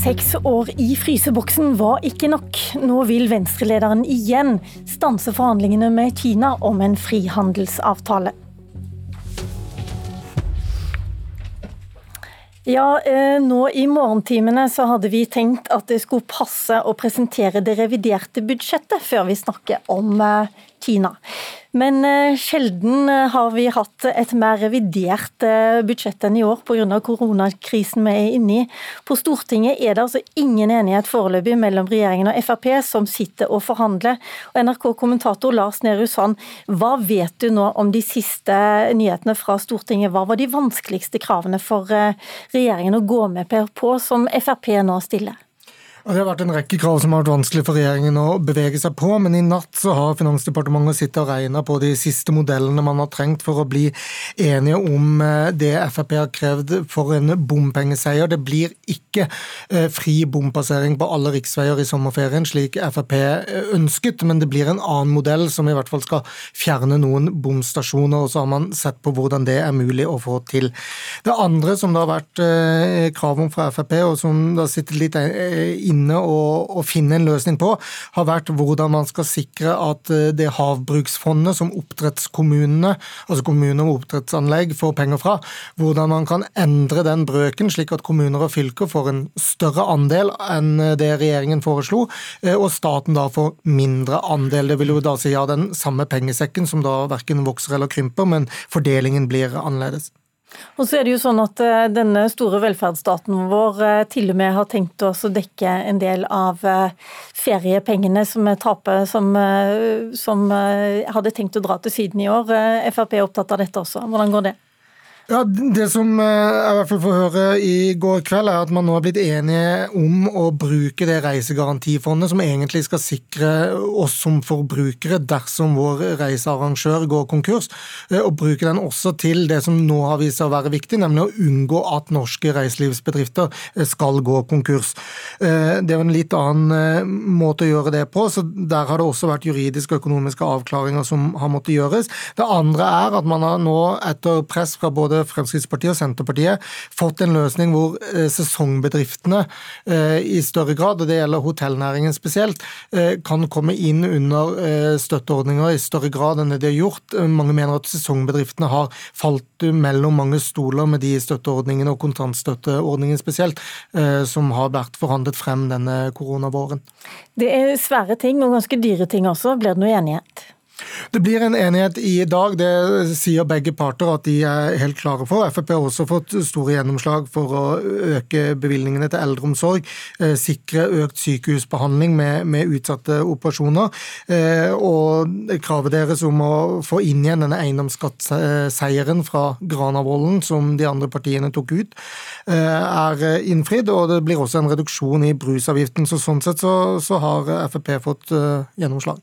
Seks år i fryseboksen var ikke nok. Nå vil venstrelederen igjen stanse forhandlingene med Kina om en frihandelsavtale. Ja, eh, nå i morgentimene så hadde vi tenkt at det skulle passe å presentere det reviderte budsjettet før vi snakker om eh, Kina. Men eh, sjelden eh, har vi hatt et mer revidert eh, budsjett enn i år pga. koronakrisen vi er inne i. På Stortinget er det altså ingen enighet foreløpig mellom regjeringen og Frp, som sitter og forhandler. Og NRK-kommentator Lars Nehru Sand, hva vet du nå om de siste nyhetene fra Stortinget? Hva var de vanskeligste kravene for regjeringen å gå med på, som Frp nå stiller? Det har vært en rekke krav som har vært vanskelig for regjeringen å bevege seg på, men i natt så har Finansdepartementet sittet og regna på de siste modellene man har trengt for å bli enige om eh, det Frp har krevd for en bompengeseier. Det blir ikke eh, fri bompassering på alle riksveier i sommerferien, slik Frp eh, ønsket, men det blir en annen modell som i hvert fall skal fjerne noen bomstasjoner, og så har man sett på hvordan det er mulig å få til. Det andre som det har vært krav om fra Frp, og som det har sittet litt inne og, og, finne en løsning på, har vært hvordan man skal sikre at eh, det havbruksfondet som oppdrettskommunene, altså kommuner med oppdrettsanlegg, får penger fra, hvordan man kan endre den brøken slik at kommuner og fylker får en større andel enn det regjeringen foreslo, eh, og staten da får mindre andel. Det vil jo da si ja, den samme pengesekken som da verken vokser eller krymper, men fordelingen blir annerledes. Og så er det jo sånn at eh, Denne store velferdsstaten vår eh, til og med har tenkt å dekke en del av eh, feriepengene som vi taper, som, som hadde tenkt å dra til siden i år. Frp er opptatt av dette også. Hvordan går det? Ja, Det som eh, jeg i hvert fall får høre i går kveld, er at man nå har blitt enige om å bruke det reisegarantifondet som egentlig skal sikre oss som forbrukere dersom vår reisearrangør går konkurs, eh, og bruke den også til det som nå har vist seg å være viktig, nemlig å unngå at norske reiselivsbedrifter eh, skal gå konkurs. Det er jo en litt annen måte å gjøre det på, så der har det også vært juridiske og økonomiske avklaringer som har måttet gjøres. Det andre er at man har nå, etter press fra både Fremskrittspartiet og Senterpartiet fått en løsning hvor eh, sesongbedriftene eh, i større grad, og det gjelder hotellnæringen spesielt, eh, kan komme inn under støtteordninger i større grad enn det de har gjort. Mange mener at sesongbedriftene har falt mellom mange stoler med de støtteordningene, og kontantstøtteordningen spesielt, som har vært forhandlet frem denne koronavåren. Det er svære ting, og ganske dyre ting også. Blir det noe enighet? Det blir en enighet i dag, det sier begge parter at de er helt klare for. Frp har også fått store gjennomslag for å øke bevilgningene til eldreomsorg, eh, sikre økt sykehusbehandling med, med utsatte operasjoner. Eh, og kravet deres om å få inn igjen denne eiendomsskattseieren fra Granavolden, som de andre partiene tok ut, eh, er innfridd. Og det blir også en reduksjon i brusavgiften. Så sånn sett så, så har Frp fått gjennomslag.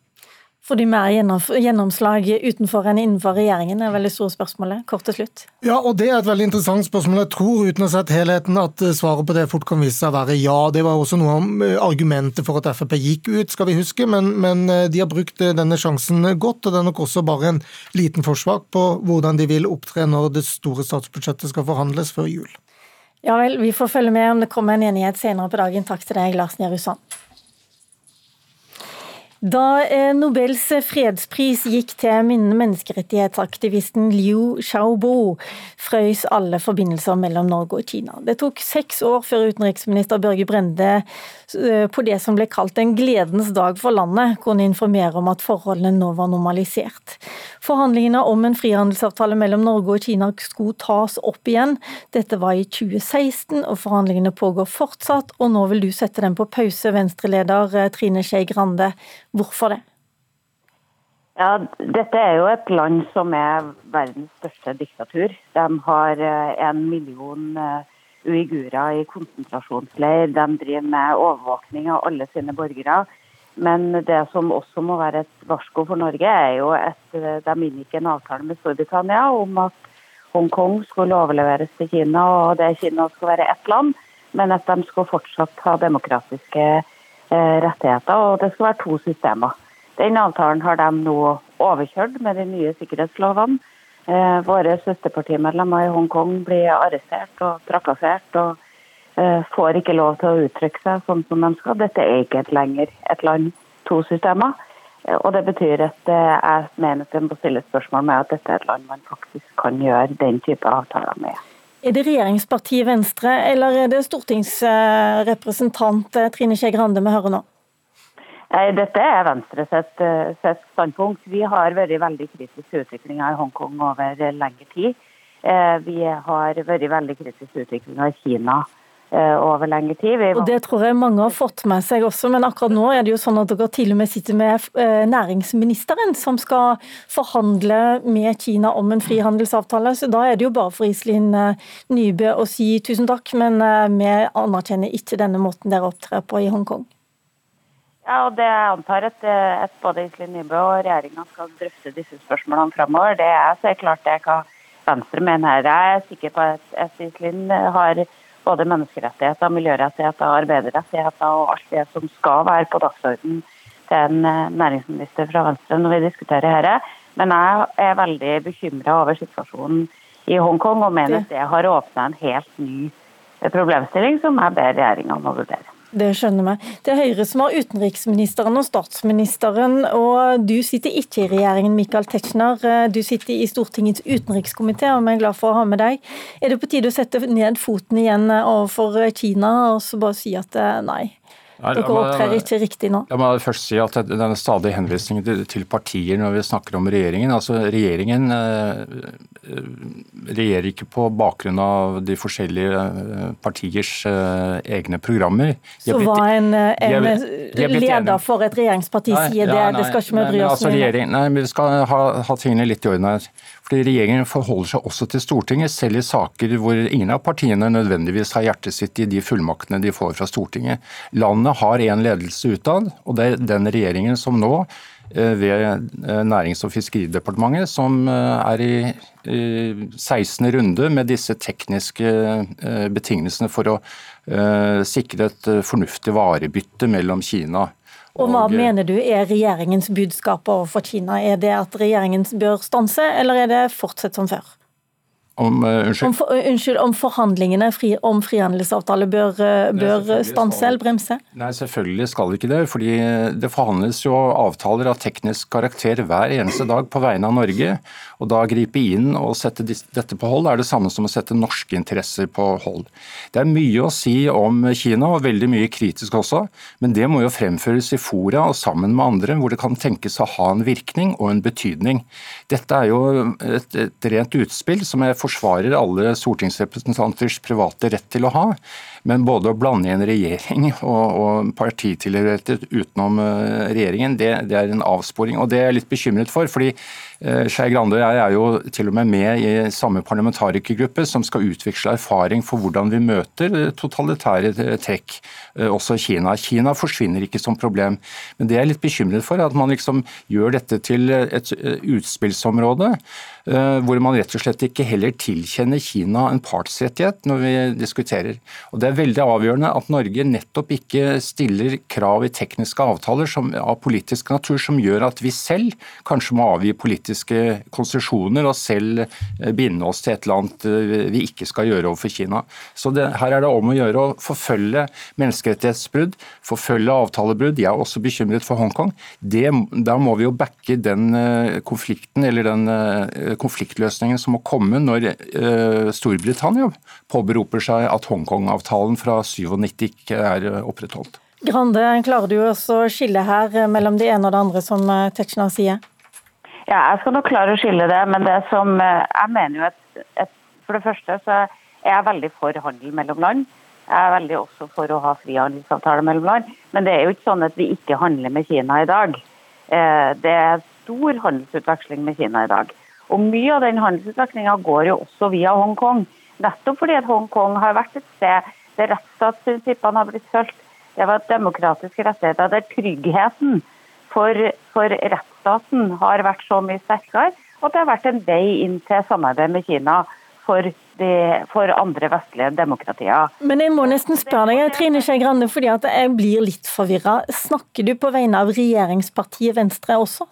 Får de mer gjennomslag utenfor enn innenfor regjeringen, er veldig store spørsmålet. Kort til slutt. Ja, og det er et veldig interessant spørsmål. Jeg tror uten å ha sett helheten at eh, svaret på det fort kan vise seg å være ja. Det var også noe av eh, argumentet for at Frp gikk ut, skal vi huske. Men, men, eh, de har brukt denne sjansen godt, og det er nok også bare en liten forsvak på hvordan de vil opptre når det store statsbudsjettet skal forhandles før jul. Ja vel, vi får følge med om det kommer en enighet senere på dagen. Takk til deg, Lars Nehru Sand. Da eh, Nobels fredspris gikk til menneskerettighetsaktivisten Liu Xiaobo, frøys alle forbindelser mellom Norge og Kina. Det tok seks år før utenriksminister Børge Brende eh, på det som ble kalt en gledens dag for landet, kunne informere om at forholdene nå var normalisert. Forhandlingene om en frihandelsavtale mellom Norge og Kina skulle tas opp igjen. Dette var i 2016, og forhandlingene pågår fortsatt. Og nå vil du sette dem på pause, Venstre-leder eh, Trine Skei Grande. Hvorfor det? Ja, Dette er jo et land som er verdens største diktatur. De har eh, en million eh, uigurer i konsentrasjonsleir. De driver med overvåkning av alle sine borgere. Men det som også må være et varsko for Norge, er jo at eh, de inngikk en avtale med Storbritannia om at Hongkong skulle overleveres til Kina, og det Kina skal være ett land, men at de skal fortsatt ha demokratiske Eh, rettigheter, og det skal være to systemer. Den avtalen har de nå overkjørt med de nye sikkerhetslovene. Eh, våre søsterpartimedlemmer i Hongkong blir arrestert og trakassert og eh, får ikke lov til å uttrykke seg sånn som de skal. Dette er ikke et lenger et land, to systemer. Eh, og Det betyr at jeg mener at en må stille spørsmål med at dette er et land man faktisk kan gjøre den type avtaler med. Er det regjeringspartiet Venstre eller er det stortingsrepresentant Trine Skei Grande vi hører nå? Dette er Venstre sitt, sitt, standpunkt. Vi har vært veldig kritiske til utviklinga i Hongkong over lengre tid. Eh, vi har vært veldig kritiske til utviklinga i Kina eh, over lengre tid. Og Det tror jeg mange har fått med seg også, men akkurat nå er det jo sånn at dere til og med sitter med eh, næringsministeren som skal forhandle med Kina om en frihandelsavtale. Så da er det jo bare for Iselin Nybø å si tusen takk, men vi anerkjenner ikke denne måten dere opptrer på i Hongkong. Ja, og det Jeg antar at, at både Iselin Nybø og regjeringa skal drøfte disse spørsmålene framover. Det er så klart det hva Venstre mener her. Jeg er sikker på at, at Iselin har både menneskerettigheter, miljørettigheter, arbeiderrettigheter og alt det som skal være på dagsordenen til en eh, næringsminister fra Venstre når vi diskuterer dette. Men jeg er veldig bekymra over situasjonen i Hongkong og mener at det har åpna en helt ny problemstilling som jeg ber regjeringa om å vurdere. Det skjønner vi. Det er Høyre som har utenriksministeren og statsministeren, og du sitter ikke i regjeringen, Michael Tetzschner. Du sitter i Stortingets utenrikskomité, og vi er glad for å ha med deg. Er det på tide å sette ned foten igjen overfor Kina, og så bare si at eh, nei? Dere opptrer ikke riktig nå. La meg først si at denne stadige henvisningen til partier når vi snakker om regjeringen. altså Regjeringen eh, regjerer ikke på bakgrunn av de forskjellige eh, partiers eh, egne programmer. Så hva en, en leder for et regjeringsparti sier det, det skal ikke vi bry oss om. Nei, men vi skal ha, ha tingene litt i orden her. Fordi Regjeringen forholder seg også til Stortinget, selv i saker hvor ingen av partiene nødvendigvis har hjertet sitt i de fullmaktene de får fra Stortinget. Landet har én ledelse utad, og det er den regjeringen som nå eh, ved eh, Nærings- og fiskeridepartementet, som eh, er i 16. runde med disse tekniske betingelsene for å sikre et fornuftig varebytte mellom Kina og Hva mener du er regjeringens budskap overfor Kina? Er det at regjeringen bør stanse, eller er det fortsett som før? Om, uh, unnskyld. Om, for, uh, unnskyld. om, forhandlingene fri, om frihandelsavtale bør, uh, bør stanse eller bremse? Nei, selvfølgelig skal det ikke det. fordi Det forhandles jo avtaler av teknisk karakter hver eneste dag på vegne av Norge. Og da gripe inn og sette dette på hold er det samme som å sette norske interesser på hold. Det er mye å si om Kina, og veldig mye kritisk også. Men det må jo fremføres i fora og sammen med andre, hvor det kan tenkes å ha en virkning og en betydning. Dette er jo et, et rent utspill som er forsvarer alle stortingsrepresentanters private rett til å ha. Men både å blande inn regjering og, og partitilhørighet utenom uh, regjeringen, det, det, er en avsporing. Og det er jeg litt bekymret for. fordi uh, Skei Grande og jeg er jo til og med med i samme parlamentarikergruppe som skal utveksle erfaring for hvordan vi møter totalitære trekk, også Kina. Kina forsvinner ikke som problem. Men det jeg er litt bekymret for, er at man liksom gjør dette til et utspillsområde. Hvor man rett og slett ikke heller tilkjenner Kina en partsrettighet når vi diskuterer. Og Det er veldig avgjørende at Norge nettopp ikke stiller krav i tekniske avtaler som, av politisk natur som gjør at vi selv kanskje må avgi politiske konsesjoner og selv eh, binde oss til et eller annet eh, vi ikke skal gjøre overfor Kina. Så det, Her er det om å gjøre å forfølge menneskerettighetsbrudd, forfølge avtalebrudd. Jeg er også bekymret for Hongkong. Da må vi jo backe den eh, konflikten eller den konfliktløsningen som må komme når Storbritannia påberoper seg at Hongkong-avtalen fra 97 ikke er opprettholdt. Grande, klarer du også å skille her mellom det ene og det andre, som eh, Tetzschner sier? Ja, jeg skal nok klare å skille det, men det som eh, jeg mener jo at, at For det første så er jeg veldig for handel mellom land. Jeg er veldig også for å ha frihandelsavtaler mellom land. Men det er jo ikke sånn at vi ikke handler med Kina i dag. Eh, det er stor handelsutveksling med Kina i dag. Og Mye av den handelsutvekslinga går jo også via Hongkong. Nettopp fordi at Hongkong har vært et sted der rettsstatsprinsippene har blitt fulgt. Det var demokratiske rettigheter der tryggheten for, for, rettsstaten har vært så mye sterkere. Og det har vært en vei inn til samarbeid med Kina for, de, for andre vestlige demokratier. Men jeg må nesten spørre deg, Trine Skei Grande, fordi jeg blir litt forvirra. Snakker du på vegne av regjeringspartiet Venstre også?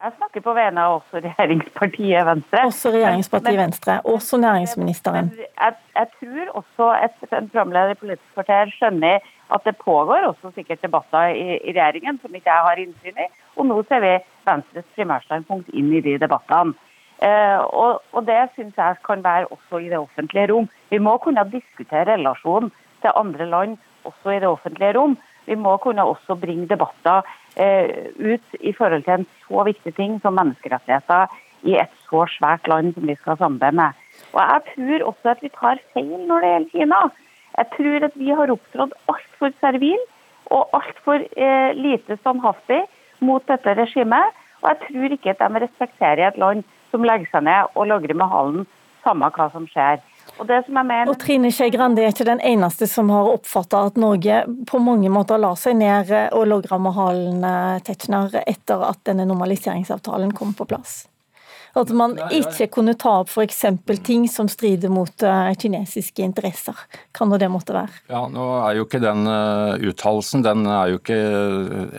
Jeg snakker på vegne av også regjeringspartiet Venstre. Også regjeringspartiet men, Venstre. Også næringsministeren. Jeg, jeg, tror også et en programleder i Politisk kvarter skjønner at det pågår også sikkert debatter i, i regjeringen som ikke jeg har innsyn i. Og nå ser vi Venstres primærstandpunkt inn i de debattene. Eh, og, og, Det syns jeg kan være også i det offentlige rom. Vi må kunne diskutere relasjonen til andre land også i det offentlige rom. Vi må kunne også bringe debatter eh, ut i forhold til en så viktig ting som menneskerettigheter i et så svært land som vi skal samarbeide med. Og Jeg tror også at vi tar feil når det gjelder Kina. Jeg tror at vi har opptrådt altfor servil og altfor eh, lite standhaftig mot dette regimet. Og jeg tror ikke at de respekterer et land som legger seg ned og logrer med halen, samme hva som skjer. Og, mener... og Trine Skei Grande er ikke den eneste som har oppfatta at Norge på mange måter la seg ned og logra med halen Tetzschner etter at denne normaliseringsavtalen kom på plass. At man ikke kunne ta opp f.eks. ting som strider mot uh, kinesiske interesser. Kan det måtte være? Ja, nå er jo ikke den uh, uttalelsen den er jo ikke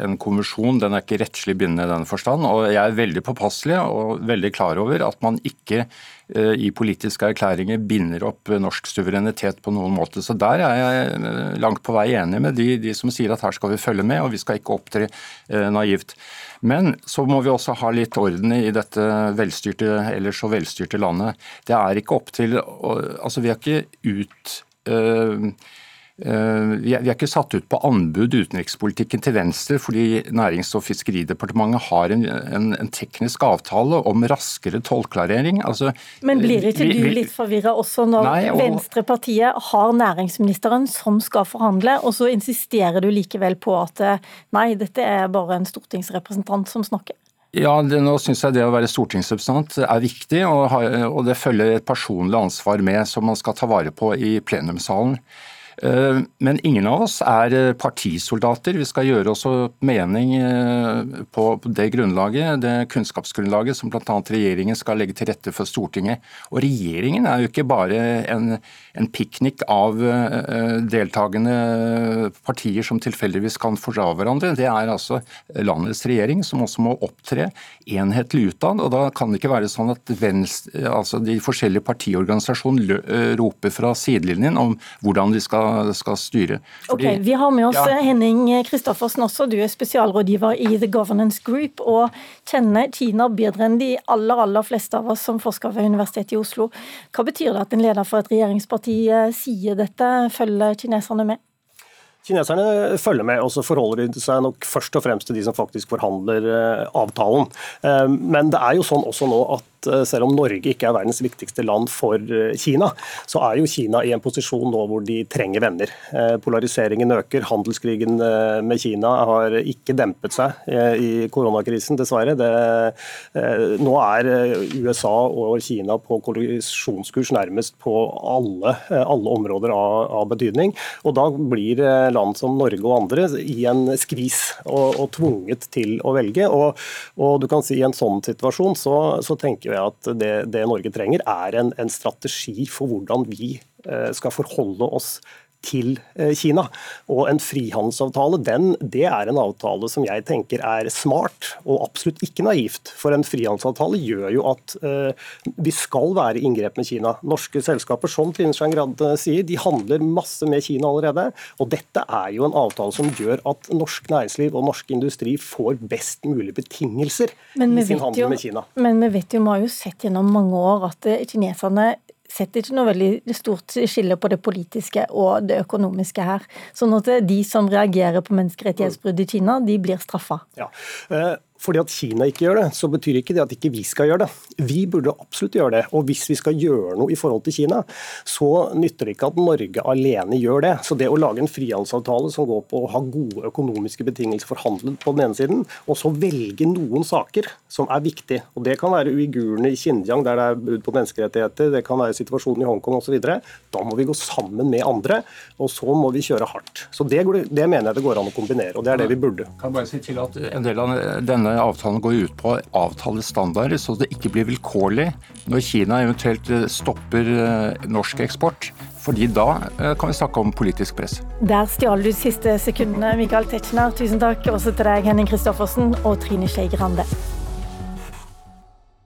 en konvensjon, den er ikke rettslig bindende i den forstand. Og jeg er veldig påpasselig og veldig klar over at man ikke Eh, i politiske erklæringer binder opp norsk suverenitet på noen måte. Så der er jeg eh, langt på vei enig med de, de, som sier at her skal vi følge med, og vi skal ikke opptre eh, naivt. Men så må vi også ha litt orden i dette velstyrte, eller så velstyrte landet. Det er ikke opp til Altså, vi har ikke ut øh, øh, vi er ikke satt ut på anbud utenrikspolitikken til Venstre fordi Nærings- og fiskeridepartementet har en, en, en, teknisk avtale om raskere tollklarering. Altså, Men blir ikke du litt forvirra også når nei, og... Venstrepartiet har næringsministeren som skal forhandle, og så insisterer du likevel på at eh, nei, dette er bare en stortingsrepresentant som snakker? Ja, det, nå syns jeg det å være stortingsrepresentant er viktig, og, og det følger et personlig ansvar med som man skal ta vare på i plenumssalen. Eh, men ingen av oss er eh, partisoldater. Vi skal gjøre oss mening eh, på det grunnlaget, det kunnskapsgrunnlaget som bl.a. regjeringen skal legge til rette for Stortinget. Og regjeringen er jo ikke bare en, en piknik av deltakende partier som tilfeldigvis kan fordra hverandre. Det er altså landets regjering som også må opptre enhetlig utad. Og da kan det ikke være sånn at venstre, altså de forskjellige partiorganisasjonene roper fra sidelinjen om hvordan de skal skal, styre. Fordi, ok, Vi har med oss ja. Henning Kristoffersen også, du er spesialrådgiver i The Governance Group og kjenner Kina bedre enn de aller aller fleste av oss som forsker ved Universitetet i Oslo. Hva betyr det at en leder for et regjeringsparti eh, sier dette? Følger kineserne med? Kineserne følger med, og så forholder de seg nok først og fremst til de som faktisk forhandler eh, avtalen. Eh, men det er jo sånn også nå at Eh, selv om Norge ikke er verdens viktigste land for eh, Kina, så er jo Kina i en posisjon nå hvor de trenger venner. Eh, polariseringen øker. Handelskrigen med Kina har ikke dempet seg i koronakrisen, dessverre. Det, nå er USA og Kina på kollisjonskurs nærmest på alle, alle områder av, av, betydning. Og da blir land som Norge og andre i en skvis og, og tvunget til å velge. Og, og, du kan si i en sånn situasjon så, så tenker jeg at det, det Norge trenger, er en, en, strategi for hvordan vi eh, skal forholde oss til eh, Kina. Og en frihandelsavtale den, det er en avtale som jeg tenker er smart og absolutt ikke naivt. For en frihandelsavtale gjør jo at eh, vi skal være i inngrep med Kina. Norske selskaper som Trine Skei Grande sier, de handler masse med Kina allerede. Og dette er jo en avtale som gjør at norsk næringsliv og norsk industri får best mulig betingelser i sin handel jo, med Kina. Men vi vet jo, vi har jo sett gjennom mange år at kineserne setter ikke noe veldig stort skille på det politiske og det økonomiske her. Sånn at de som reagerer på menneskerettighetsbrudd i Kina, de blir straffa. Ja. Eh, fordi at Kina ikke gjør det, så betyr ikke det at ikke vi skal gjøre det. Vi burde absolutt gjøre det. Og hvis vi skal gjøre noe i forhold til Kina, så nytter det ikke at Norge alene gjør det. Så det å lage en frihandelsavtale som går på å ha gode økonomiske betingelser for handel på den ene siden, og så velge noen saker som er viktige, og det kan være uigurene i Xinjiang der det er brudd på menneskerettigheter, det kan være situasjonen i Hongkong osv., da må vi gå sammen med andre, og så må vi kjøre hardt. Så det, det mener jeg det går an å kombinere, og det er det vi burde. Kan bare si til at En del av denne avtalen går ut på å avtale standarder, så det ikke blir vilkårlig når Kina eventuelt eh, stopper eh, norsk eksport. Fordi da eh, kan vi snakke om politisk press. Der stjal du siste sekundene, Michael Tetzschner. Tusen takk også til deg, Henning Christoffersen og Trine Skei Grande.